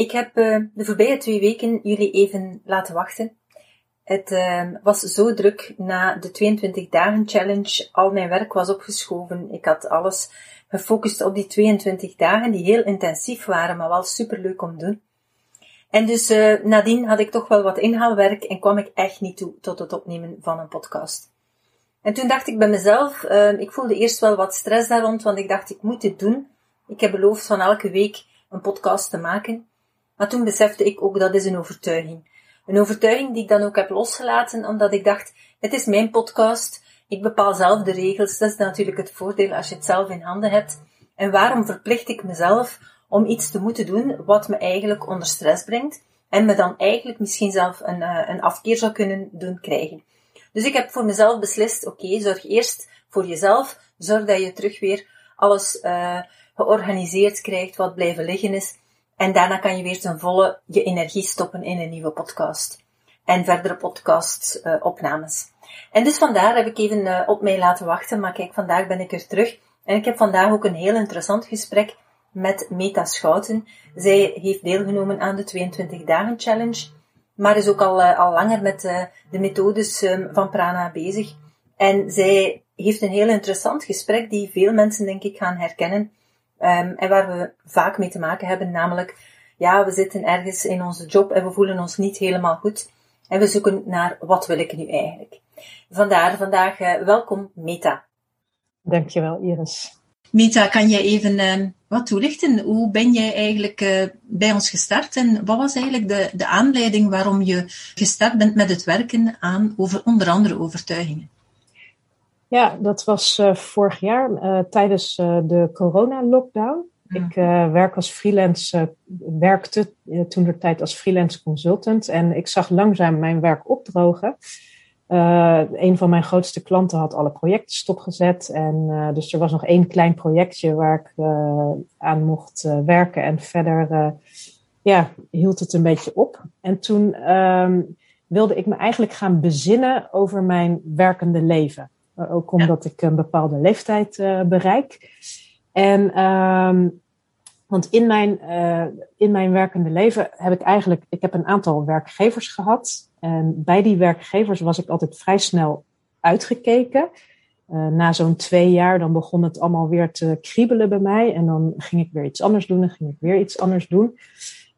Ik heb uh, de voorbije twee weken jullie even laten wachten. Het uh, was zo druk na de 22 dagen challenge. Al mijn werk was opgeschoven. Ik had alles gefocust op die 22 dagen, die heel intensief waren, maar wel superleuk om te doen. En dus uh, nadien had ik toch wel wat inhaalwerk en kwam ik echt niet toe tot het opnemen van een podcast. En toen dacht ik bij mezelf, ik voelde eerst wel wat stress daar rond, want ik dacht, ik moet dit doen. Ik heb beloofd van elke week een podcast te maken. Maar toen besefte ik ook dat is een overtuiging. Een overtuiging die ik dan ook heb losgelaten, omdat ik dacht, het is mijn podcast, ik bepaal zelf de regels, dat is natuurlijk het voordeel als je het zelf in handen hebt. En waarom verplicht ik mezelf om iets te moeten doen wat me eigenlijk onder stress brengt en me dan eigenlijk misschien zelf een, uh, een afkeer zou kunnen doen krijgen. Dus ik heb voor mezelf beslist, oké, zorg eerst voor jezelf, zorg dat je terug weer alles uh, georganiseerd krijgt wat blijven liggen is. En daarna kan je weer ten volle je energie stoppen in een nieuwe podcast. En verdere podcast uh, opnames. En dus vandaar heb ik even uh, op mij laten wachten. Maar kijk, vandaag ben ik er terug. En ik heb vandaag ook een heel interessant gesprek met Meta Schouten. Zij heeft deelgenomen aan de 22 dagen challenge. Maar is ook al, uh, al langer met de methodes um, van Prana bezig. En zij heeft een heel interessant gesprek die veel mensen denk ik gaan herkennen. Um, en waar we vaak mee te maken hebben, namelijk, ja, we zitten ergens in onze job en we voelen ons niet helemaal goed. En we zoeken naar, wat wil ik nu eigenlijk? Vandaar vandaag, uh, welkom Meta. Dankjewel Iris. Meta, kan jij even uh, wat toelichten? Hoe ben jij eigenlijk uh, bij ons gestart en wat was eigenlijk de, de aanleiding waarom je gestart bent met het werken aan over, onder andere overtuigingen? Ja, dat was uh, vorig jaar uh, tijdens uh, de corona-lockdown. Mm. Ik werk als freelance, werkte toen de tijd als freelance consultant en ik zag langzaam mijn werk opdrogen. een van mijn grootste klanten had alle projecten stopgezet en dus er was nog één klein projectje waar ik aan mocht werken en verder ja, hield het een beetje op. En toen um, wilde ik me eigenlijk gaan bezinnen over mijn werkende leven. Ook omdat ik een bepaalde leeftijd uh, bereik. En um, want in mijn, uh, in mijn werkende leven heb ik eigenlijk, ik heb een aantal werkgevers gehad. En bij die werkgevers was ik altijd vrij snel uitgekeken. Uh, na zo'n twee jaar, dan begon het allemaal weer te kriebelen bij mij. En dan ging ik weer iets anders doen en ging ik weer iets anders doen.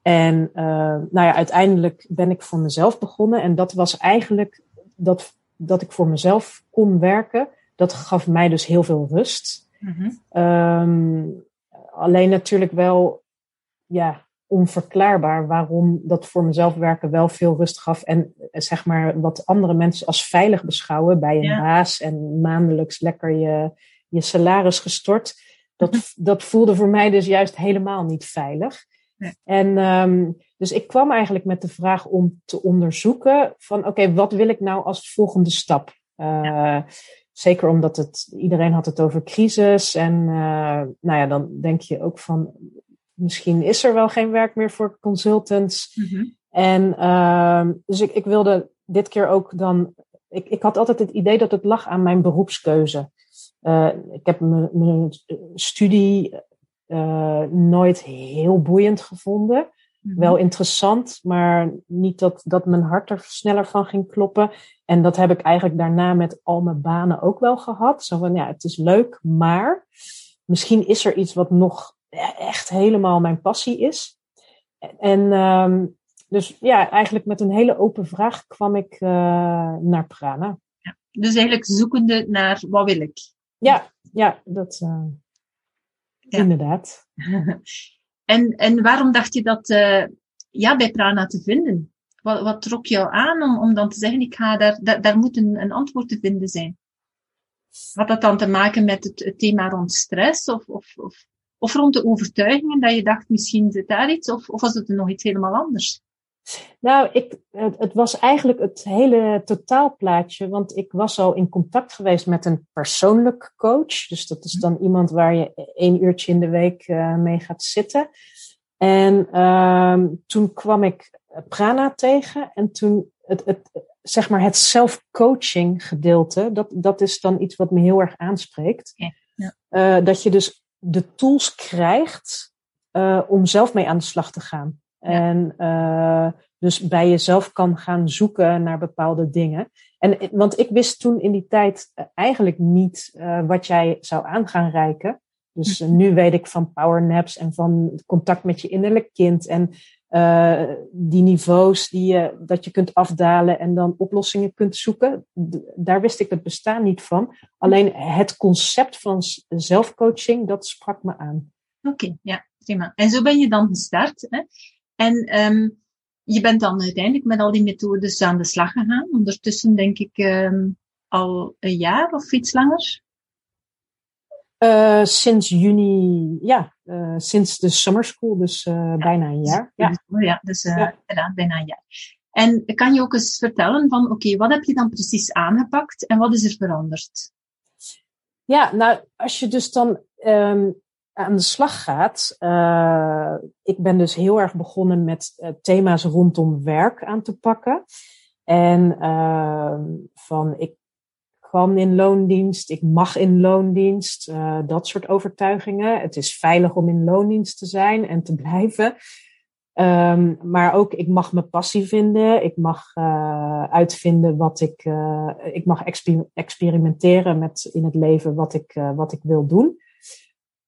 En uh, nou ja, uiteindelijk ben ik voor mezelf begonnen. En dat was eigenlijk, dat dat ik voor mezelf kon werken, dat gaf mij dus heel veel rust. Mm-hmm. Um, alleen natuurlijk wel, ja, onverklaarbaar waarom dat voor mezelf werken wel veel rust gaf. En eh, zeg maar wat andere mensen als veilig beschouwen bij een baas en maandelijks lekker je, je salaris gestort. Dat, mm-hmm. dat voelde voor mij dus juist helemaal niet veilig. En um, dus ik kwam eigenlijk met de vraag om te onderzoeken van oké, okay, wat wil ik nou als volgende stap? Uh, ja. Zeker omdat het, iedereen had het over crisis. En uh, nou ja, dan denk je ook van misschien is er wel geen werk meer voor consultants. Mm-hmm. En uh, dus ik, ik wilde dit keer ook dan. Ik, ik had altijd het idee dat het lag aan mijn beroepskeuze. Uh, ik heb mijn studie uh, nooit heel boeiend gevonden. Mhm. Wel interessant, maar niet dat, dat mijn hart er sneller van ging kloppen. En dat heb ik eigenlijk daarna met al mijn banen ook wel gehad. Zo van, ja, het is leuk, maar misschien is er iets wat nog echt helemaal mijn passie is. En um, dus ja, eigenlijk met een hele open vraag kwam ik uh, naar Prana. Ja, dus eigenlijk zoekende naar wat wil ik? Ja, ja dat uh, ja. inderdaad. En, en waarom dacht je dat uh, ja, bij Prana te vinden? Wat, wat trok jou aan om, om dan te zeggen, ik ga daar, daar, daar moet een, een antwoord te vinden zijn? Had dat dan te maken met het, het thema rond stress of, of, of, of rond de overtuigingen dat je dacht, misschien zit daar iets, of, of was het nog iets helemaal anders? Nou, ik, het, het, was eigenlijk het hele totaalplaatje, want ik was al in contact geweest met een persoonlijk coach. Dus dat is dan iemand waar je één uurtje in de week uh, mee gaat zitten. En uh, toen kwam ik Prana tegen en toen het, het, zeg maar het self-coaching gedeelte, dat, dat is dan iets wat me heel erg aanspreekt. Ja. Ja. Uh, dat je dus de tools krijgt uh, om zelf mee aan de slag te gaan. En uh, dus bij jezelf kan gaan zoeken naar bepaalde dingen. En, want ik wist toen in die tijd uh, eigenlijk niet uh, wat jij zou aan gaan reiken. Dus mhm. nu weet ik van powernaps en van contact met je innerlijk kind. En die niveaus die je, dat je kunt afdalen en dan oplossingen kunt zoeken. Daar wist ik het bestaan niet van. Alleen het concept van zelfcoaching, dat sprak me aan. Oké, ja, prima. En zo ben je dan gestart. Hè? En um, je bent dan uiteindelijk met al die methodes aan de slag gegaan. Ondertussen denk ik um, al een jaar of iets langer. Uh, sinds juni, ja, uh, sinds de summer school, dus uh, ja, bijna een jaar. Ja, ja dus ja. inderdaad, bijna een jaar. En kan je ook eens vertellen van, oké, okay, wat heb je dan precies aangepakt en wat is er veranderd? Ja, nou, als je dus dan um, aan de slag gaat. Uh, ik ben dus heel erg begonnen met uh, thema's rondom werk aan te pakken. En uh, van ik kwam in loondienst, ik mag in loondienst, dat soort overtuigingen. Het is veilig om in loondienst te zijn en te blijven. Um, maar ook, ik mag mijn passie vinden. Ik mag uitvinden wat ik. ik mag exper experimenteren met in het leven wat ik, wat ik wil doen.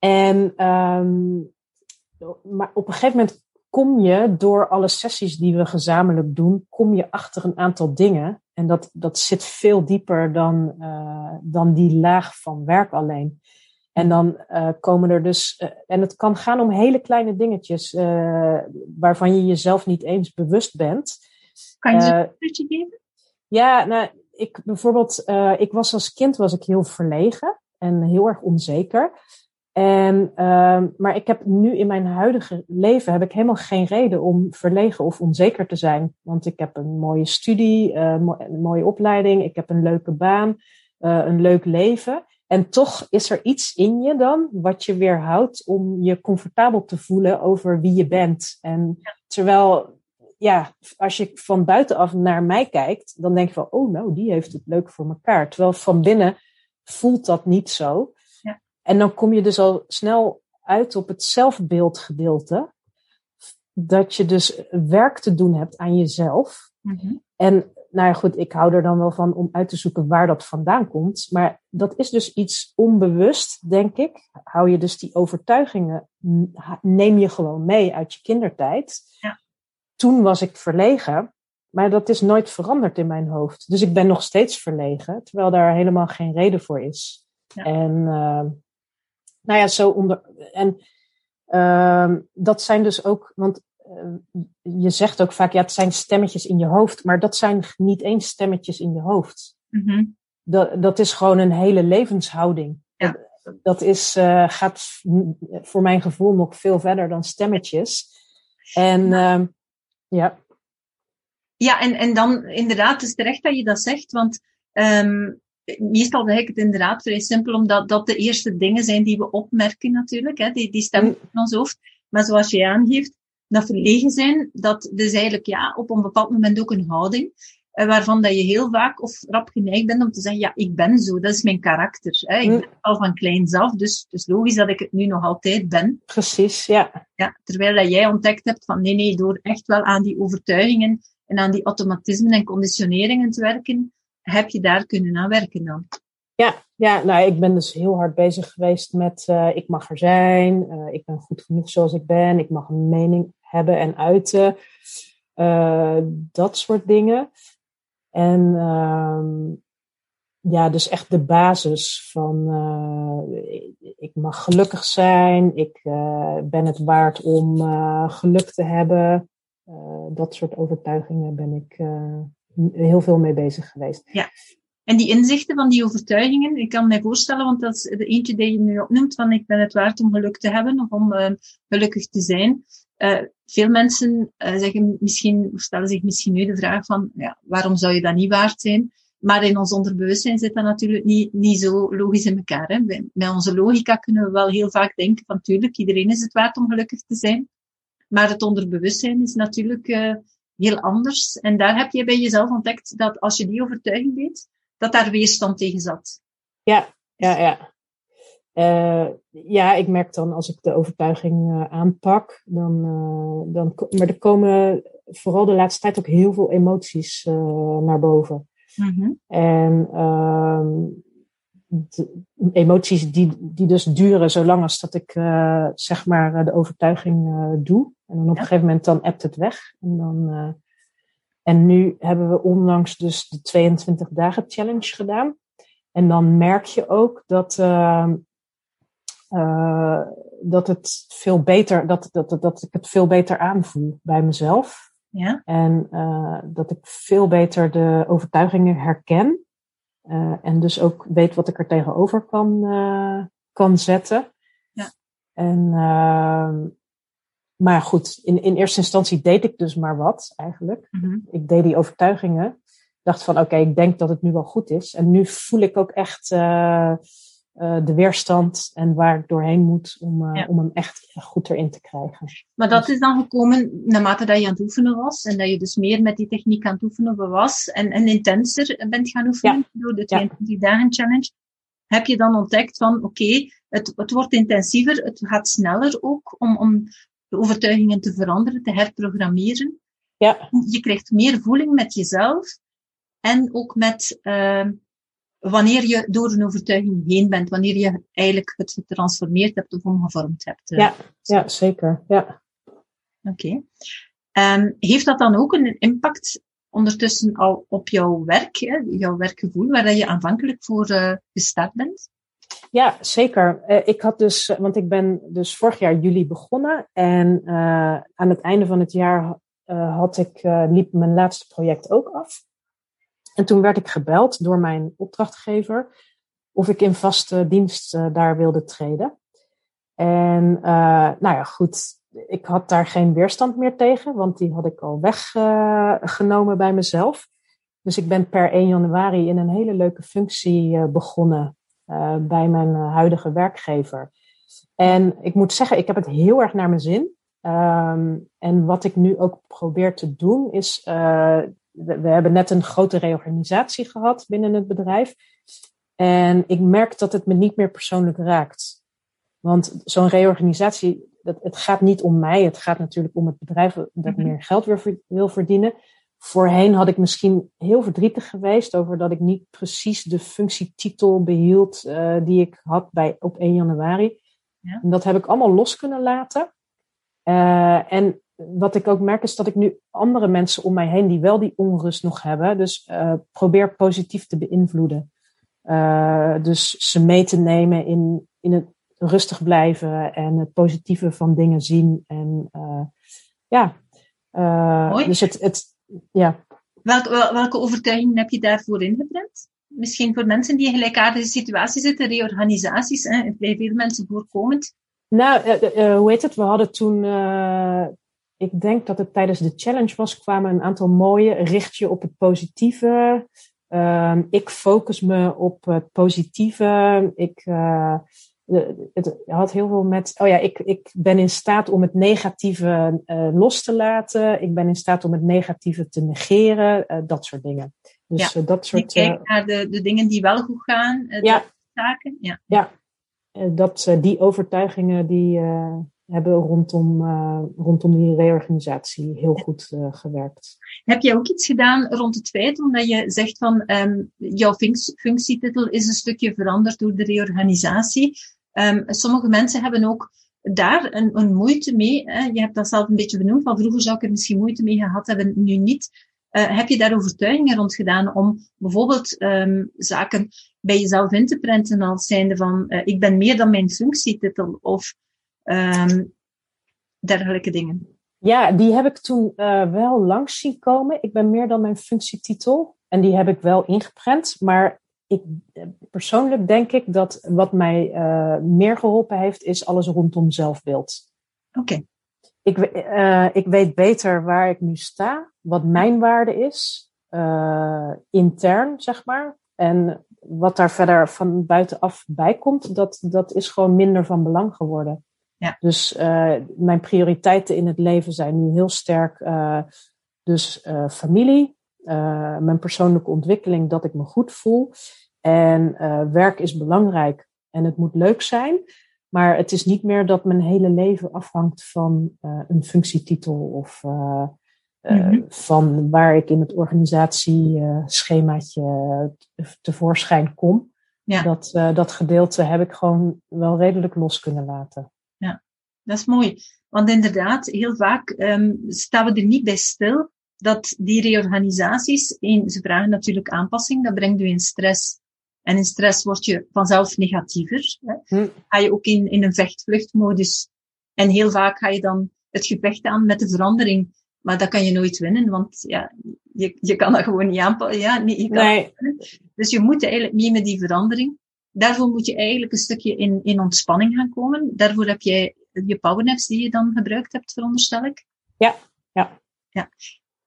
En um, maar op een gegeven moment kom je door alle sessies die we gezamenlijk doen, kom je achter een aantal dingen. En dat, dat zit veel dieper dan, uh, dan die laag van werk alleen. En dan uh, komen er dus, uh, en het kan gaan om hele kleine dingetjes waarvan je jezelf niet eens bewust bent. Kan je ze een beetje geven? Ja, nou, ik bijvoorbeeld, ik was als kind was ik heel verlegen en heel erg onzeker. En, uh, maar ik heb nu in mijn huidige leven heb ik helemaal geen reden om verlegen of onzeker te zijn. Want ik heb een mooie studie, uh, een mooie opleiding, ik heb een leuke baan, uh, een leuk leven. En toch is er iets in je dan wat je weerhoudt om je comfortabel te voelen over wie je bent. En terwijl, ja, als je van buitenaf naar mij kijkt, dan denk je van, oh nou, die heeft het leuk voor elkaar. Terwijl van binnen voelt dat niet zo. En dan kom je dus al snel uit op het zelfbeeldgedeelte. Dat je dus werk te doen hebt aan jezelf. Mm-hmm. En nou ja, goed, ik hou er dan wel van om uit te zoeken waar dat vandaan komt. Maar dat is dus iets onbewust, denk ik. Hou je dus die overtuigingen, neem je gewoon mee uit je kindertijd. Ja. Toen was ik verlegen, maar dat is nooit veranderd in mijn hoofd. Dus ik ben nog steeds verlegen, terwijl daar helemaal geen reden voor is. Ja. En uh, nou ja, zo onder. En uh, dat zijn dus ook, want uh, je zegt ook vaak, ja, het zijn stemmetjes in je hoofd, maar dat zijn niet eens stemmetjes in je hoofd. Mm-hmm. Dat, dat is gewoon een hele levenshouding. Ja. Dat, dat is, uh, gaat voor mijn gevoel nog veel verder dan stemmetjes. En ja. ja. Ja, en, en dan inderdaad, het is terecht dat je dat zegt, want um, meestal zeg ik het inderdaad vrij simpel, omdat dat de eerste dingen zijn die we opmerken natuurlijk, hè, die, die stemmen mm. in ons hoofd. Maar zoals je aangeeft, dat verlegen zijn, dat is eigenlijk ja, op een bepaald moment ook een houding, eh, waarvan dat je heel vaak of rap geneigd bent om te zeggen, ja, ik ben zo, dat is mijn karakter. Hè. Ik mm. ben al van kleins af, dus het is logisch dat ik het nu nog altijd ben. Precies, ja. ja terwijl dat jij ontdekt hebt van, nee, nee, door echt wel aan die overtuigingen en aan die automatismen en conditioneringen te werken, heb je daar kunnen aan werken dan? Ja, ja nou, ik ben dus heel hard bezig geweest met uh, ik mag er zijn, uh, ik ben goed genoeg zoals ik ben, ik mag een mening hebben en uiten, uh, dat soort dingen. En ehm, ja, dus echt de basis van ik mag gelukkig zijn, ik ben het waard om geluk te hebben. dat soort overtuigingen ben ik heel veel mee bezig geweest. Ja. En die inzichten van die overtuigingen, ik kan me voorstellen, want dat is de eentje die je nu opnoemt, van ik ben het waard om geluk te hebben of om uh, gelukkig te zijn. Uh, veel mensen uh, zeggen misschien, stellen zich misschien nu de vraag van, ja, waarom zou je dat niet waard zijn? Maar in ons onderbewustzijn zit dat natuurlijk niet, niet zo logisch in elkaar. Hè? Met onze logica kunnen we wel heel vaak denken van, tuurlijk, iedereen is het waard om gelukkig te zijn. Maar het onderbewustzijn is natuurlijk heel anders. En daar heb je bij jezelf ontdekt dat als je die overtuiging deed, dat daar weerstand tegen zat. Ja, ja, ja. Uh, ja, ik merk dan als ik de overtuiging uh, aanpak, dan, uh, dan, maar er komen vooral de laatste tijd ook heel veel emoties naar boven. Mm-hmm. En ehm, emoties die, die dus duren zolang als dat ik zeg maar de overtuiging doe. En dan op een gegeven moment dan appt het weg. En, dan, en nu hebben we onlangs dus de 22 dagen challenge gedaan. En dan merk je ook dat, uh, uh, dat het veel beter, dat, dat, dat ik het veel beter aanvoel bij mezelf. Ja. En uh, dat ik veel beter de overtuigingen herken. en dus ook weet wat ik er tegenover kan, kan zetten. Ja. En, ehm, maar goed, in, in eerste instantie deed ik dus maar wat eigenlijk. Mm -hmm. Ik deed die overtuigingen dacht van oké, ik denk dat het nu wel goed is. En nu voel ik ook echt uh, uh, de weerstand en waar ik doorheen moet om, uh, ja. om hem echt goed erin te krijgen. Maar dat is dan gekomen naarmate dat je aan het oefenen was en dat je dus meer met die techniek aan het oefenen was en, en intenser bent gaan oefenen ja. door de 22 ja. dagen challenge. Heb je dan ontdekt van oké, okay, het, het wordt intensiever, het gaat sneller ook om, om de overtuigingen te veranderen, te herprogrammeren. Ja. Je krijgt meer voeling met jezelf en ook met uh, wanneer je door een overtuiging heen bent, wanneer je eigenlijk het getransformeerd hebt of omgevormd hebt. Uh. Ja, ja, zeker. Ja. Oké. Okay. Um, heeft dat dan ook een impact ondertussen al op jouw werk, hè, jouw werkgevoel, waar je aanvankelijk voor uh, gestart bent? Ja, zeker. Uh, ik had dus, want ik ben dus vorig jaar juli begonnen en uh, aan het einde van het jaar had ik, liep mijn laatste project ook af. En toen werd ik gebeld door mijn opdrachtgever of ik in vaste dienst daar wilde treden. En nou ja, goed, ik had daar geen weerstand meer tegen, want die had ik al weggenomen bij mezelf. Dus ik ben per 1 januari in een hele leuke functie begonnen bij mijn huidige werkgever. En ik moet zeggen, ik heb het heel erg naar mijn zin. Um, en wat ik nu ook probeer te doen, is we, we, hebben net een grote reorganisatie gehad binnen het bedrijf. En ik merk dat het me niet meer persoonlijk raakt. Want zo'n reorganisatie, dat, het gaat niet om mij. Het gaat natuurlijk om het bedrijf dat mm -hmm. meer geld wil verdienen. Voorheen had ik misschien heel verdrietig geweest over dat ik niet precies de functietitel behield uh, die ik had bij, op 1 januari. Ja. En dat heb ik allemaal los kunnen laten. Uh, en wat ik ook merk is dat ik nu andere mensen om mij heen die wel die onrust nog hebben, dus uh, probeer positief te beïnvloeden. Uh, dus ze mee te nemen in, in het rustig blijven en het positieve van dingen zien. En ja, dus het, het ja. Welke, welke overtuigingen heb je daarvoor ingeprent? Misschien voor mensen die in gelijkaardige situaties zitten, reorganisaties, hè, bij veel mensen voorkomend. Nou, hoe heet het? We hadden toen ik denk dat het tijdens de challenge was, kwamen een aantal mooie. Richt je op het positieve. Uh, ik focus me op het positieve. Ik het had heel veel met. Oh ja, ik, ik ben in staat om het negatieve uh, los te laten. Ik ben in staat om het negatieve te negeren. Uh, dat soort dingen. Dus ja. dat soort. Je kijkt naar de, de dingen die wel goed gaan. ja. Zaken. Ja. ja. dat, die overtuigingen die hebben rondom, uh, rondom die reorganisatie heel goed uh, gewerkt. Heb jij ook iets gedaan rond het feit, omdat je zegt van um, jouw functietitel is een stukje veranderd door de reorganisatie. Um, sommige mensen hebben ook daar een, een moeite mee. Hè? Je hebt dat zelf een beetje benoemd, van vroeger zou ik er misschien moeite mee gehad hebben, nu niet. Uh, heb je daar overtuigingen rond gedaan om bijvoorbeeld um, zaken bij jezelf in te prenten als zijnde van uh, ik ben meer dan mijn functietitel of um, dergelijke dingen. Ja, die heb ik toen uh, wel langs zien komen. Ik ben meer dan mijn functietitel. En die heb ik wel ingeprent. Maar ik, persoonlijk denk ik dat wat mij uh, meer geholpen heeft, is alles rondom zelfbeeld. Oké. Okay. ik, uh, ik weet beter waar ik nu sta, wat mijn waarde is, uh, intern, zeg maar. En wat daar verder van buitenaf bij komt, dat, dat is gewoon minder van belang geworden. Ja. Dus mijn prioriteiten in het leven zijn nu heel sterk dus familie, mijn persoonlijke ontwikkeling, dat ik me goed voel. En werk is belangrijk en het moet leuk zijn. Maar het is niet meer dat mijn hele leven afhangt van uh, een functietitel of uh, uh, van waar ik in het organisatieschemaatje tevoorschijn kom. Ja. Dat, dat gedeelte heb ik gewoon wel redelijk los kunnen laten. Ja, dat is mooi. Want inderdaad, heel vaak um, staan we er niet bij stil dat die reorganisaties, in, ze vragen natuurlijk aanpassing, dat brengt u in stress. En in stress word je vanzelf negatiever. Hè. Hm. Ga je ook in, in een vechtvluchtmodus. En heel vaak ga je dan het gevecht aan met de verandering. Maar dat kan je nooit winnen, want ja, je, je kan dat gewoon niet aanpassen. Ja, nee, je kan nee. Dus je moet eigenlijk mee met die verandering. Daarvoor moet je eigenlijk een stukje in, in ontspanning gaan komen. Daarvoor heb jij je powernaps die je dan gebruikt hebt, veronderstel ik. Ja, ja. ja.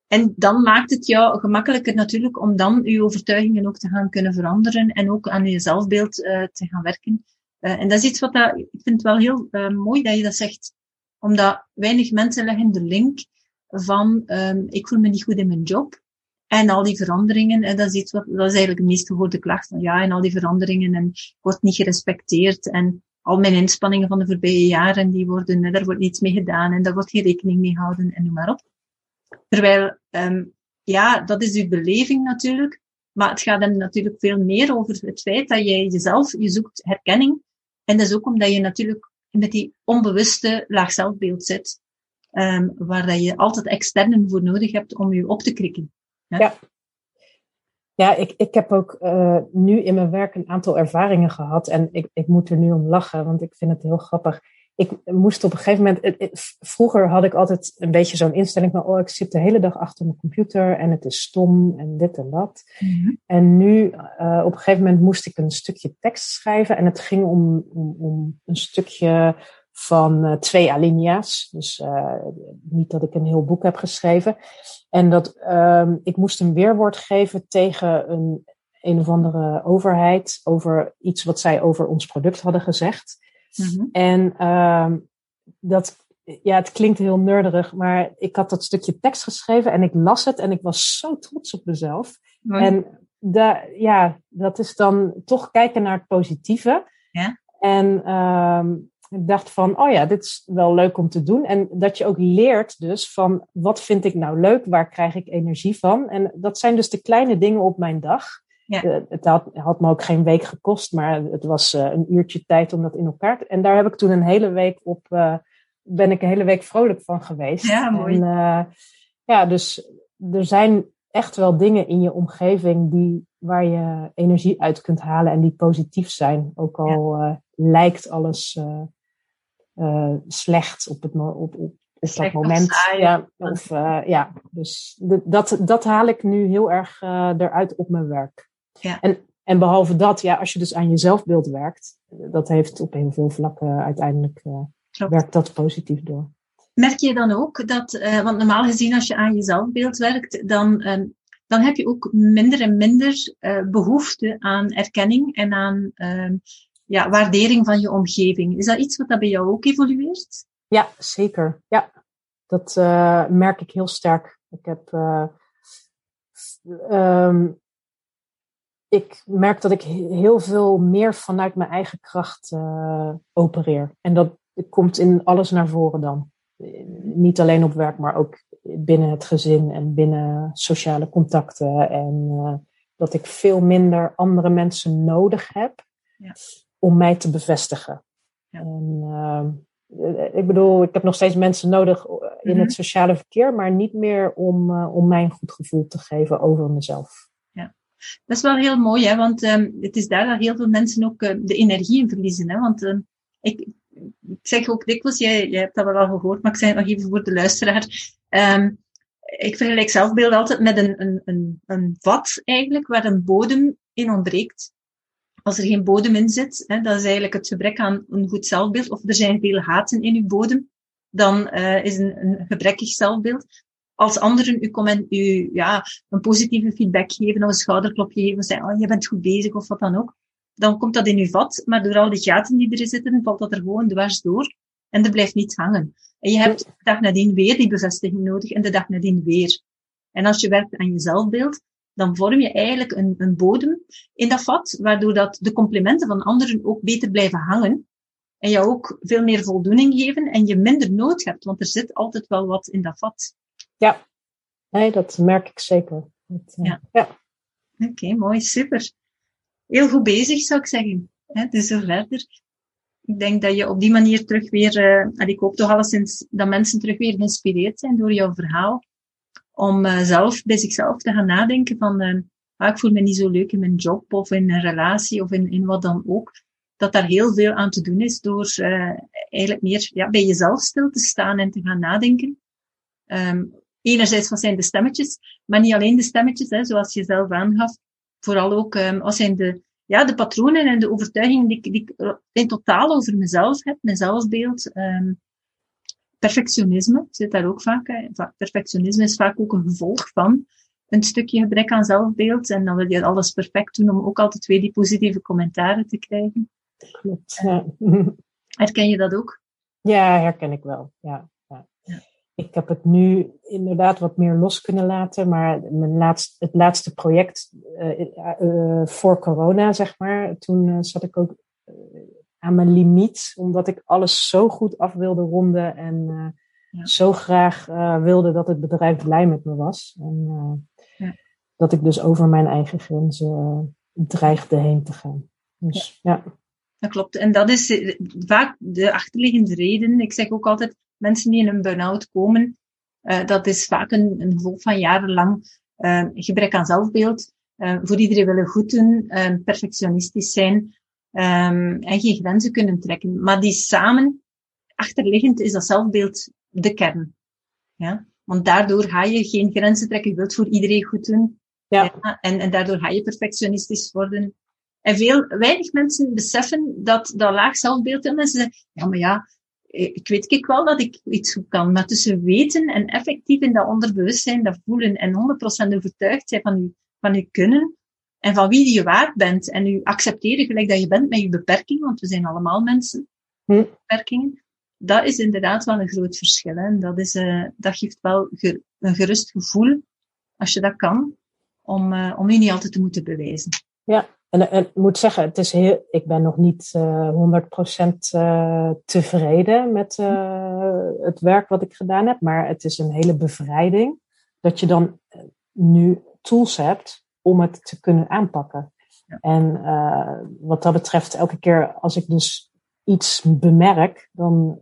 En dan maakt het jou gemakkelijker natuurlijk om dan je overtuigingen ook te gaan kunnen veranderen en ook aan je zelfbeeld uh, te gaan werken. Uh, en dat is iets wat dat, ik vind het wel heel uh, mooi dat je dat zegt, omdat weinig mensen leggen de link van um, ik voel me niet goed in mijn job en al die veranderingen. En dat is iets wat, dat is eigenlijk de meest gehoorde klacht van ja, en al die veranderingen en wordt niet gerespecteerd en al mijn inspanningen van de voorbije jaren, die worden, daar wordt niets mee gedaan en daar wordt geen rekening mee gehouden en noem maar op. Terwijl, um, ja, dat is uw beleving natuurlijk. Maar het gaat dan natuurlijk veel meer over het feit dat jij jezelf, je zoekt herkenning. En dat is ook omdat je natuurlijk met die onbewuste laag zelfbeeld zit. Um, waar dat je altijd externen voor nodig hebt om je op te krikken. Ja. Ja, ik, ik heb ook uh, nu in mijn werk een aantal ervaringen gehad. En ik, ik moet er nu om lachen, want ik vind het heel grappig ik moest op een gegeven moment. Vroeger had ik altijd een beetje zo'n instelling van: oh, ik zit de hele dag achter mijn computer en het is stom en dit en dat. Mhm. En nu, uh, op een gegeven moment, moest ik een stukje tekst schrijven. En het ging om, om, om een stukje van uh, twee alinea's. Dus uh, niet dat ik een heel boek heb geschreven. En dat um, ik moest een weerwoord geven tegen een een of andere overheid over iets wat zij over ons product hadden gezegd. Mm En uh, dat, ja, het klinkt heel nerderig, maar ik had dat stukje tekst geschreven en ik las het en ik was zo trots op mezelf. En ja, dat is dan toch kijken naar het positieve. Ja. En uh, ik dacht van, oh ja, dit is wel leuk om te doen. En dat je ook leert dus van, wat vind ik nou leuk? Waar krijg ik energie van? En dat zijn dus de kleine dingen op mijn dag. Ja. Uh, het had, had, me ook geen week gekost, maar het was uh, een uurtje tijd om dat in elkaar te... En daar heb ik toen een hele week op... Uh, ben ik een hele week vrolijk van geweest. Ja, mooi. En, ja, dus er zijn echt wel dingen in je omgeving die, waar je energie uit kunt halen en die positief zijn. Ook al ja. lijkt alles slecht op, het, op, op, op dat moment. ja, of, ja, dus dat, dat haal ik nu heel erg eruit op mijn werk. Ja. En, en behalve dat, ja, als je dus aan je zelfbeeld werkt, dat heeft op heel veel vlakken uiteindelijk uh, werkt dat positief door. Merk je dan ook dat, uh, want normaal gezien als je aan je zelfbeeld werkt, dan, uh, dan heb je ook minder en minder uh, behoefte aan erkenning en aan ehm, ja, waardering van je omgeving. Is dat iets wat dat bij jou ook evolueert? Ja, zeker. Ja, dat merk ik heel sterk. Ik heb um, ik merk dat ik heel veel meer vanuit mijn eigen kracht uh, opereer. En dat komt in alles naar voren dan. Niet alleen op werk, maar ook binnen het gezin en binnen sociale contacten. En uh, dat ik veel minder andere mensen nodig heb ja. om mij te bevestigen. Ja. En, uh, ik bedoel, ik heb nog steeds mensen nodig in het mhm. sociale verkeer, maar niet meer om, om mij een goed gevoel te geven over mezelf. Dat is wel heel mooi, hè, want um, het is daar dat heel veel mensen ook uh, de energie in verliezen. Hè, want um, ik, zeg ook dikwijls, jij, jij hebt dat wel al gehoord, maar ik zeg het nog even voor de luisteraar. Um, ik vergelijk zelfbeeld altijd met een, een, een, een vat eigenlijk, waar een bodem in ontbreekt. Als er geen bodem in zit, hè, dat is eigenlijk het gebrek aan een goed zelfbeeld, of er zijn veel haten in uw bodem, dan uh, is een, een gebrekkig zelfbeeld. Als anderen u, comment, u ja, een positieve feedback geven of een schouderklopje geven, zeggen, oh, je bent goed bezig of wat dan ook, dan komt dat in uw vat, maar door al die gaten die erin zitten, valt dat er gewoon dwars door en er blijft niet hangen. En je hebt de dag nadien weer die bevestiging nodig en de dag nadien weer. En als je werkt aan je zelfbeeld, dan vorm je eigenlijk een, een bodem in dat vat, waardoor dat de complimenten van anderen ook beter blijven hangen en jou ook veel meer voldoening geven en je minder nood hebt, want er zit altijd wel wat in dat vat. Ja, nee, dat merk ik zeker. Dat, uh, ja. ja. Oké, okay, mooi, super. Heel goed bezig, zou ik zeggen. He, dus zo verder. Ik denk dat je op die manier terug weer, uh, en ik hoop toch alleszins dat mensen terug weer geïnspireerd zijn door jouw verhaal om uh, zelf bij zichzelf te gaan nadenken van, uh, ah, ik voel me niet zo leuk in mijn job of in een relatie of in, in wat dan ook. Dat daar heel veel aan te doen is door eigenlijk meer ja, bij jezelf stil te staan en te gaan nadenken. Um, enerzijds, wat zijn de stemmetjes? Maar niet alleen de stemmetjes, hè, zoals je zelf aangaf. Vooral ook, um, wat zijn de, ja, de patronen en de overtuigingen die, die ik in totaal over mezelf heb, mijn zelfbeeld. Um, perfectionisme zit daar ook vaak. Hè. Perfectionisme is vaak ook een gevolg van een stukje gebrek aan zelfbeeld. En dan wil je alles perfect doen om ook altijd weer die positieve commentaren te krijgen. Klopt. Ja. Herken je dat ook? Ja, herken ik wel. Ja. Ik heb het nu inderdaad wat meer los kunnen laten, maar mijn laatste, het laatste project uh, uh, voor corona, zeg maar, toen uh, zat ik ook aan mijn limiet, omdat ik alles zo goed af wilde ronden en ja. zo graag wilde dat het bedrijf blij met me was. En ja. dat ik dus over mijn eigen grenzen dreigde heen te gaan. Dus ja. ja. Dat klopt. En dat is vaak de achterliggende reden. Ik zeg ook altijd, mensen die in een burn-out komen, dat is vaak een, een gevolg van jarenlang gebrek aan zelfbeeld. voor iedereen willen goed doen, perfectionistisch zijn, um, en geen grenzen kunnen trekken. Maar die samen, achterliggend, is dat zelfbeeld de kern. Ja? Want daardoor ga je geen grenzen trekken. Je wilt voor iedereen goed doen. Ja. ja. En, en daardoor ga je perfectionistisch worden. En veel, weinig mensen beseffen dat dat laag zelfbeeld in mensen zeggen, ja, maar ja, ik weet ik wel dat ik iets goed kan. Maar tussen weten en effectief in dat onderbewustzijn, dat voelen en 100% overtuigd zijn van je, van je kunnen, en van wie je waard bent. En u accepteren gelijk dat je bent met je beperking, want we zijn allemaal mensen met hm. beperkingen. Dat is inderdaad wel een groot verschil. Hè. Dat, is, uh, dat geeft wel ge een gerust gevoel, als je dat kan, om, uh, om je niet altijd te moeten bewijzen. Ja, en, en ik moet zeggen, het is heel, ik ben nog niet uh, 100% tevreden met het werk wat ik gedaan heb, maar het is een hele bevrijding dat je dan nu tools hebt om het te kunnen aanpakken. Ja. En wat dat betreft, elke keer als ik dus iets bemerk, dan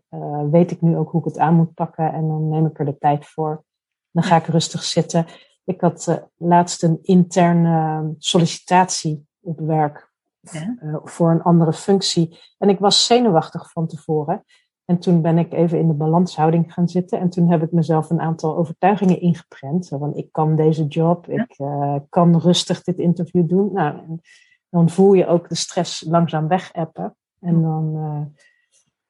weet ik nu ook hoe ik het aan moet pakken en dan neem ik er de tijd voor. Dan ga ik rustig zitten. Ik had laatst een interne sollicitatie op werk ja. voor een andere functie. En ik was zenuwachtig van tevoren. En toen ben ik even in de balanshouding gaan zitten. En toen heb ik mezelf een aantal overtuigingen ingeprent. Van ik kan deze job, ik uh, kan rustig dit interview doen. Nou, dan voel je ook de stress langzaam wegappen. En dan,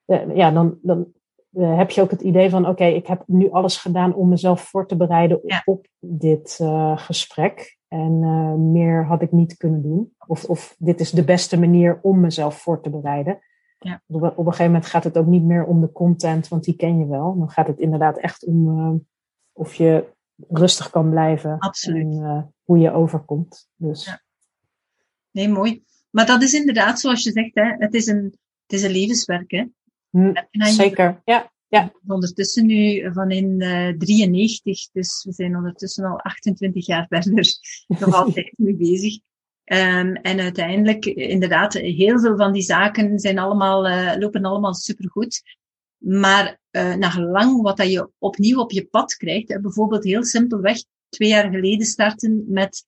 uh, ja, dan, dan uh, heb je ook het idee van: oké, ik heb nu alles gedaan om mezelf voor te bereiden ja. op dit gesprek. En meer had ik niet kunnen doen. Of, of dit is de beste manier om mezelf voor te bereiden. Ja. Op, op, een gegeven moment gaat het ook niet meer om de content, want die ken je wel. Dan gaat het inderdaad echt om uh, of je rustig kan blijven. Absoluut. En uh, hoe je overkomt. Dus. Ja. Nee, mooi. Maar dat is inderdaad, zoals je zegt, hè, het, is een, het is een levenswerk. Hè? Hm, zeker, ja. Ja. Ondertussen nu van in uh, 93, dus we zijn ondertussen al 28 jaar verder nog altijd mee bezig. Um, en uiteindelijk, inderdaad, heel veel van die zaken zijn allemaal, uh, lopen allemaal supergoed. Maar uh, naar lang wat dat je opnieuw op je pad krijgt, bijvoorbeeld heel simpelweg twee jaar geleden starten met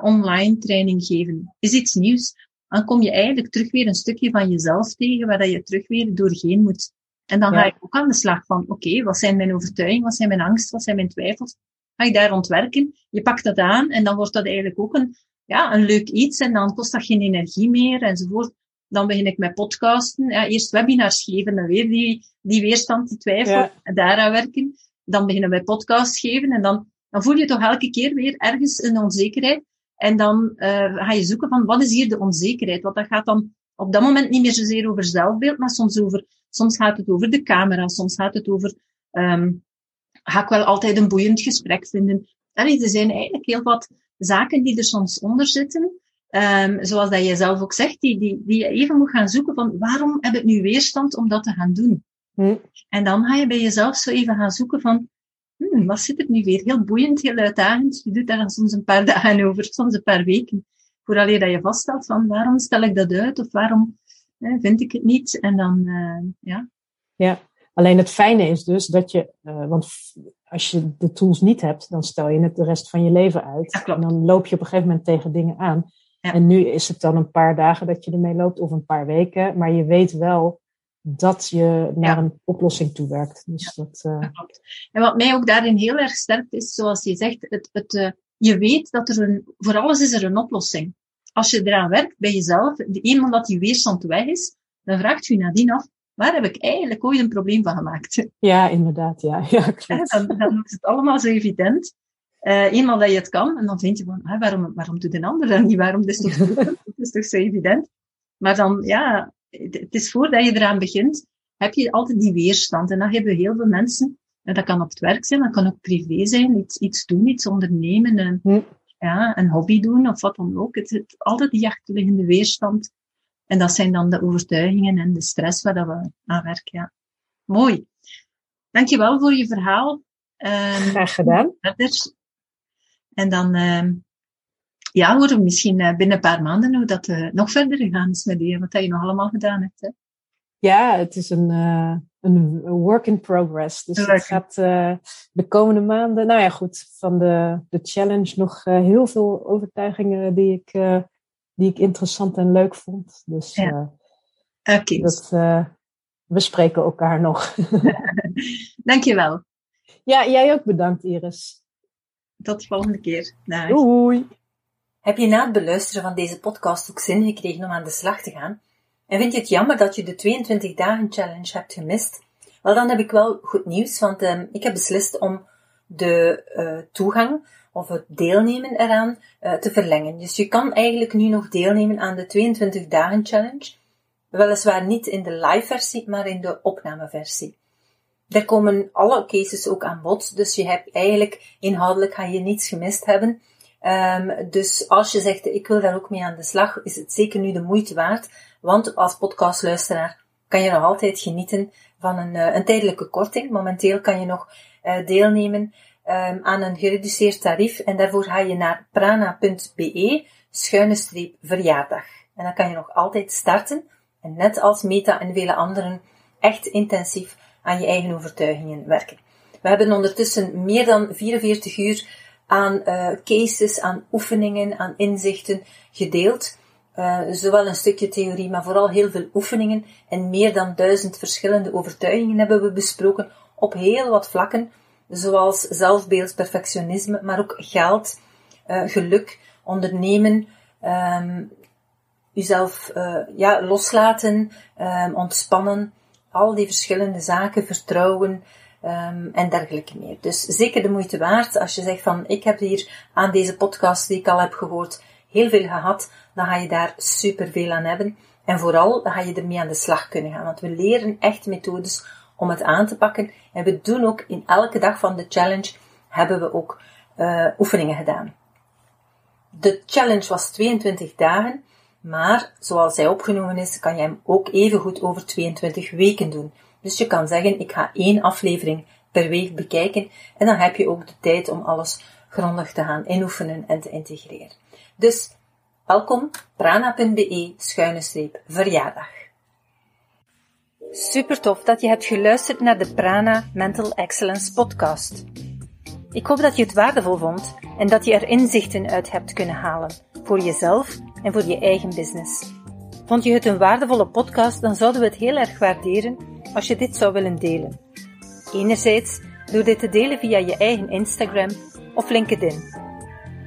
online training geven, is iets nieuws. Dan kom je eigenlijk terug weer een stukje van jezelf tegen, waar dat je terug weer doorheen moet. En dan ja. ga ik ook aan de slag van, oké, okay, wat zijn mijn overtuigingen, wat zijn mijn angsten, wat zijn mijn twijfels? Ga ik daar ontwerken? Je pakt dat aan en dan wordt dat eigenlijk ook een, ja, een leuk iets en dan kost dat geen energie meer enzovoort. Dan begin ik met podcasten. Ja, eerst webinars geven en weer die, die weerstand, die twijfel. En daaraan werken. Dan beginnen we podcast geven. En dan, dan voel je toch elke keer weer ergens een onzekerheid. En dan uh, ga je zoeken van wat is hier de onzekerheid? Want dat gaat dan op dat moment niet meer zozeer over zelfbeeld, maar soms over, soms gaat het over de camera, soms gaat het over, um, ga ik wel altijd een boeiend gesprek vinden. Allee, er zijn eigenlijk heel wat zaken die er soms onder zitten. Um, zoals dat je zelf ook zegt, die, die, die je even moet gaan zoeken van waarom heb ik nu weerstand om dat te gaan doen? Hm. En dan ga je bij jezelf zo even gaan zoeken van, hmm, wat zit er nu weer? Heel boeiend, heel uitdagend. Je doet daar dan soms een paar dagen over, soms een paar weken. Vooral dat je vaststelt van waarom stel ik dat uit of waarom hè, vind ik het niet? En dan, uh, ja. Ja, alleen het fijne is dus dat je, uh, want als je de tools niet hebt, dan stel je het de rest van je leven uit. En dan loop je op een gegeven moment tegen dingen aan. Ja. En nu is het dan een paar dagen dat je ermee loopt of een paar weken, maar je weet wel dat je naar een oplossing toe werkt. Dus dat, uh... klopt. En wat mij ook daarin heel erg sterkt is, zoals je zegt, het, het, je weet dat er een, voor alles is er een oplossing. Als je eraan werkt bij jezelf, de eenmaal dat die weerstand weg is, dan vraagt je nadien af, waar heb ik eigenlijk ooit een probleem van gemaakt? Ja, inderdaad, ja. ja klopt. Dan, dan is het allemaal zo evident. Uh, eenmaal dat je het kan, en dan vind je van, ah, waarom, waarom doet een ander dat niet? Waarom? Dat is toch, dat is toch zo evident? Maar dan, ja, het is voordat je eraan begint, heb je altijd die weerstand. En dan hebben heel veel mensen, en dat kan op het werk zijn, dat kan ook privé zijn, iets, iets doen, iets ondernemen, een, hm. ja, een hobby doen of wat dan ook. Het is altijd die achterliggende weerstand. En dat zijn dan de overtuigingen en de stress waar dat we aan werken. Ja. Mooi. Dankjewel voor je verhaal. Um, Graag gedaan. En dan uh, ja, horen we misschien uh, binnen een paar maanden hoe dat uh, nog verder gegaan is met die, wat je nog allemaal gedaan hebt. Hè? Ja, het is een, uh, een work in progress. Dus het gaat de komende maanden, nou ja goed, van de, de challenge nog heel veel overtuigingen die ik, die ik interessant en leuk vond. Dus ja. okay. dat, we spreken elkaar nog. Dankjewel. Ja, jij ook bedankt Iris. Tot de volgende keer. Dag. Doei. Heb je na het beluisteren van deze podcast ook zin gekregen om aan de slag te gaan? En vind je het jammer dat je de 22 dagen challenge hebt gemist? Wel, dan heb ik wel goed nieuws, want uh, ik heb beslist om de uh, toegang of het deelnemen eraan uh, te verlengen. Dus je kan eigenlijk nu nog deelnemen aan de 22 dagen challenge. Weliswaar niet in de live versie, maar in de opnameversie. Daar komen alle cases ook aan bod, dus je hebt eigenlijk inhoudelijk ga je niets gemist hebben. Um, dus als je zegt, ik wil daar ook mee aan de slag, is het zeker nu de moeite waard. Want als podcastluisteraar kan je nog altijd genieten van een, uh, een tijdelijke korting. Momenteel kan je nog uh, deelnemen um, aan een gereduceerd tarief. En daarvoor ga je naar prana.be schuine streep verjaardag. En dan kan je nog altijd starten. En net als Meta en vele anderen echt intensief aan je eigen overtuigingen werken. We hebben ondertussen meer dan 44 uur aan uh, cases, aan oefeningen, aan inzichten gedeeld. Uh, zowel een stukje theorie, maar vooral heel veel oefeningen en meer dan duizend verschillende overtuigingen hebben we besproken op heel wat vlakken, zoals zelfbeeld, perfectionisme, maar ook geld, uh, geluk, ondernemen, um, uzelf ja, loslaten, um, ontspannen, al die verschillende zaken, vertrouwen, um, en dergelijke meer. Dus zeker de moeite waard. Als je zegt van, ik heb hier aan deze podcast die ik al heb gehoord heel veel gehad, dan ga je daar super veel aan hebben. En vooral, dan ga je ermee aan de slag kunnen gaan. Want we leren echt methodes om het aan te pakken. En we doen ook in elke dag van de challenge, hebben we ook uh, oefeningen gedaan. De challenge was 22 dagen. Maar zoals hij opgenomen is, kan je hem ook even goed over 22 weken doen. Dus je kan zeggen, ik ga één aflevering per week bekijken en dan heb je ook de tijd om alles grondig te gaan inoefenen en te integreren. Dus welkom, prana.be schuine streep verjaardag. Super tof dat je hebt geluisterd naar de Prana Mental Excellence podcast. Ik hoop dat je het waardevol vond en dat je er inzichten uit hebt kunnen halen voor jezelf en voor je eigen business. Vond je het een waardevolle podcast, dan zouden we het heel erg waarderen als je dit zou willen delen. Enerzijds door dit te delen via je eigen Instagram of LinkedIn.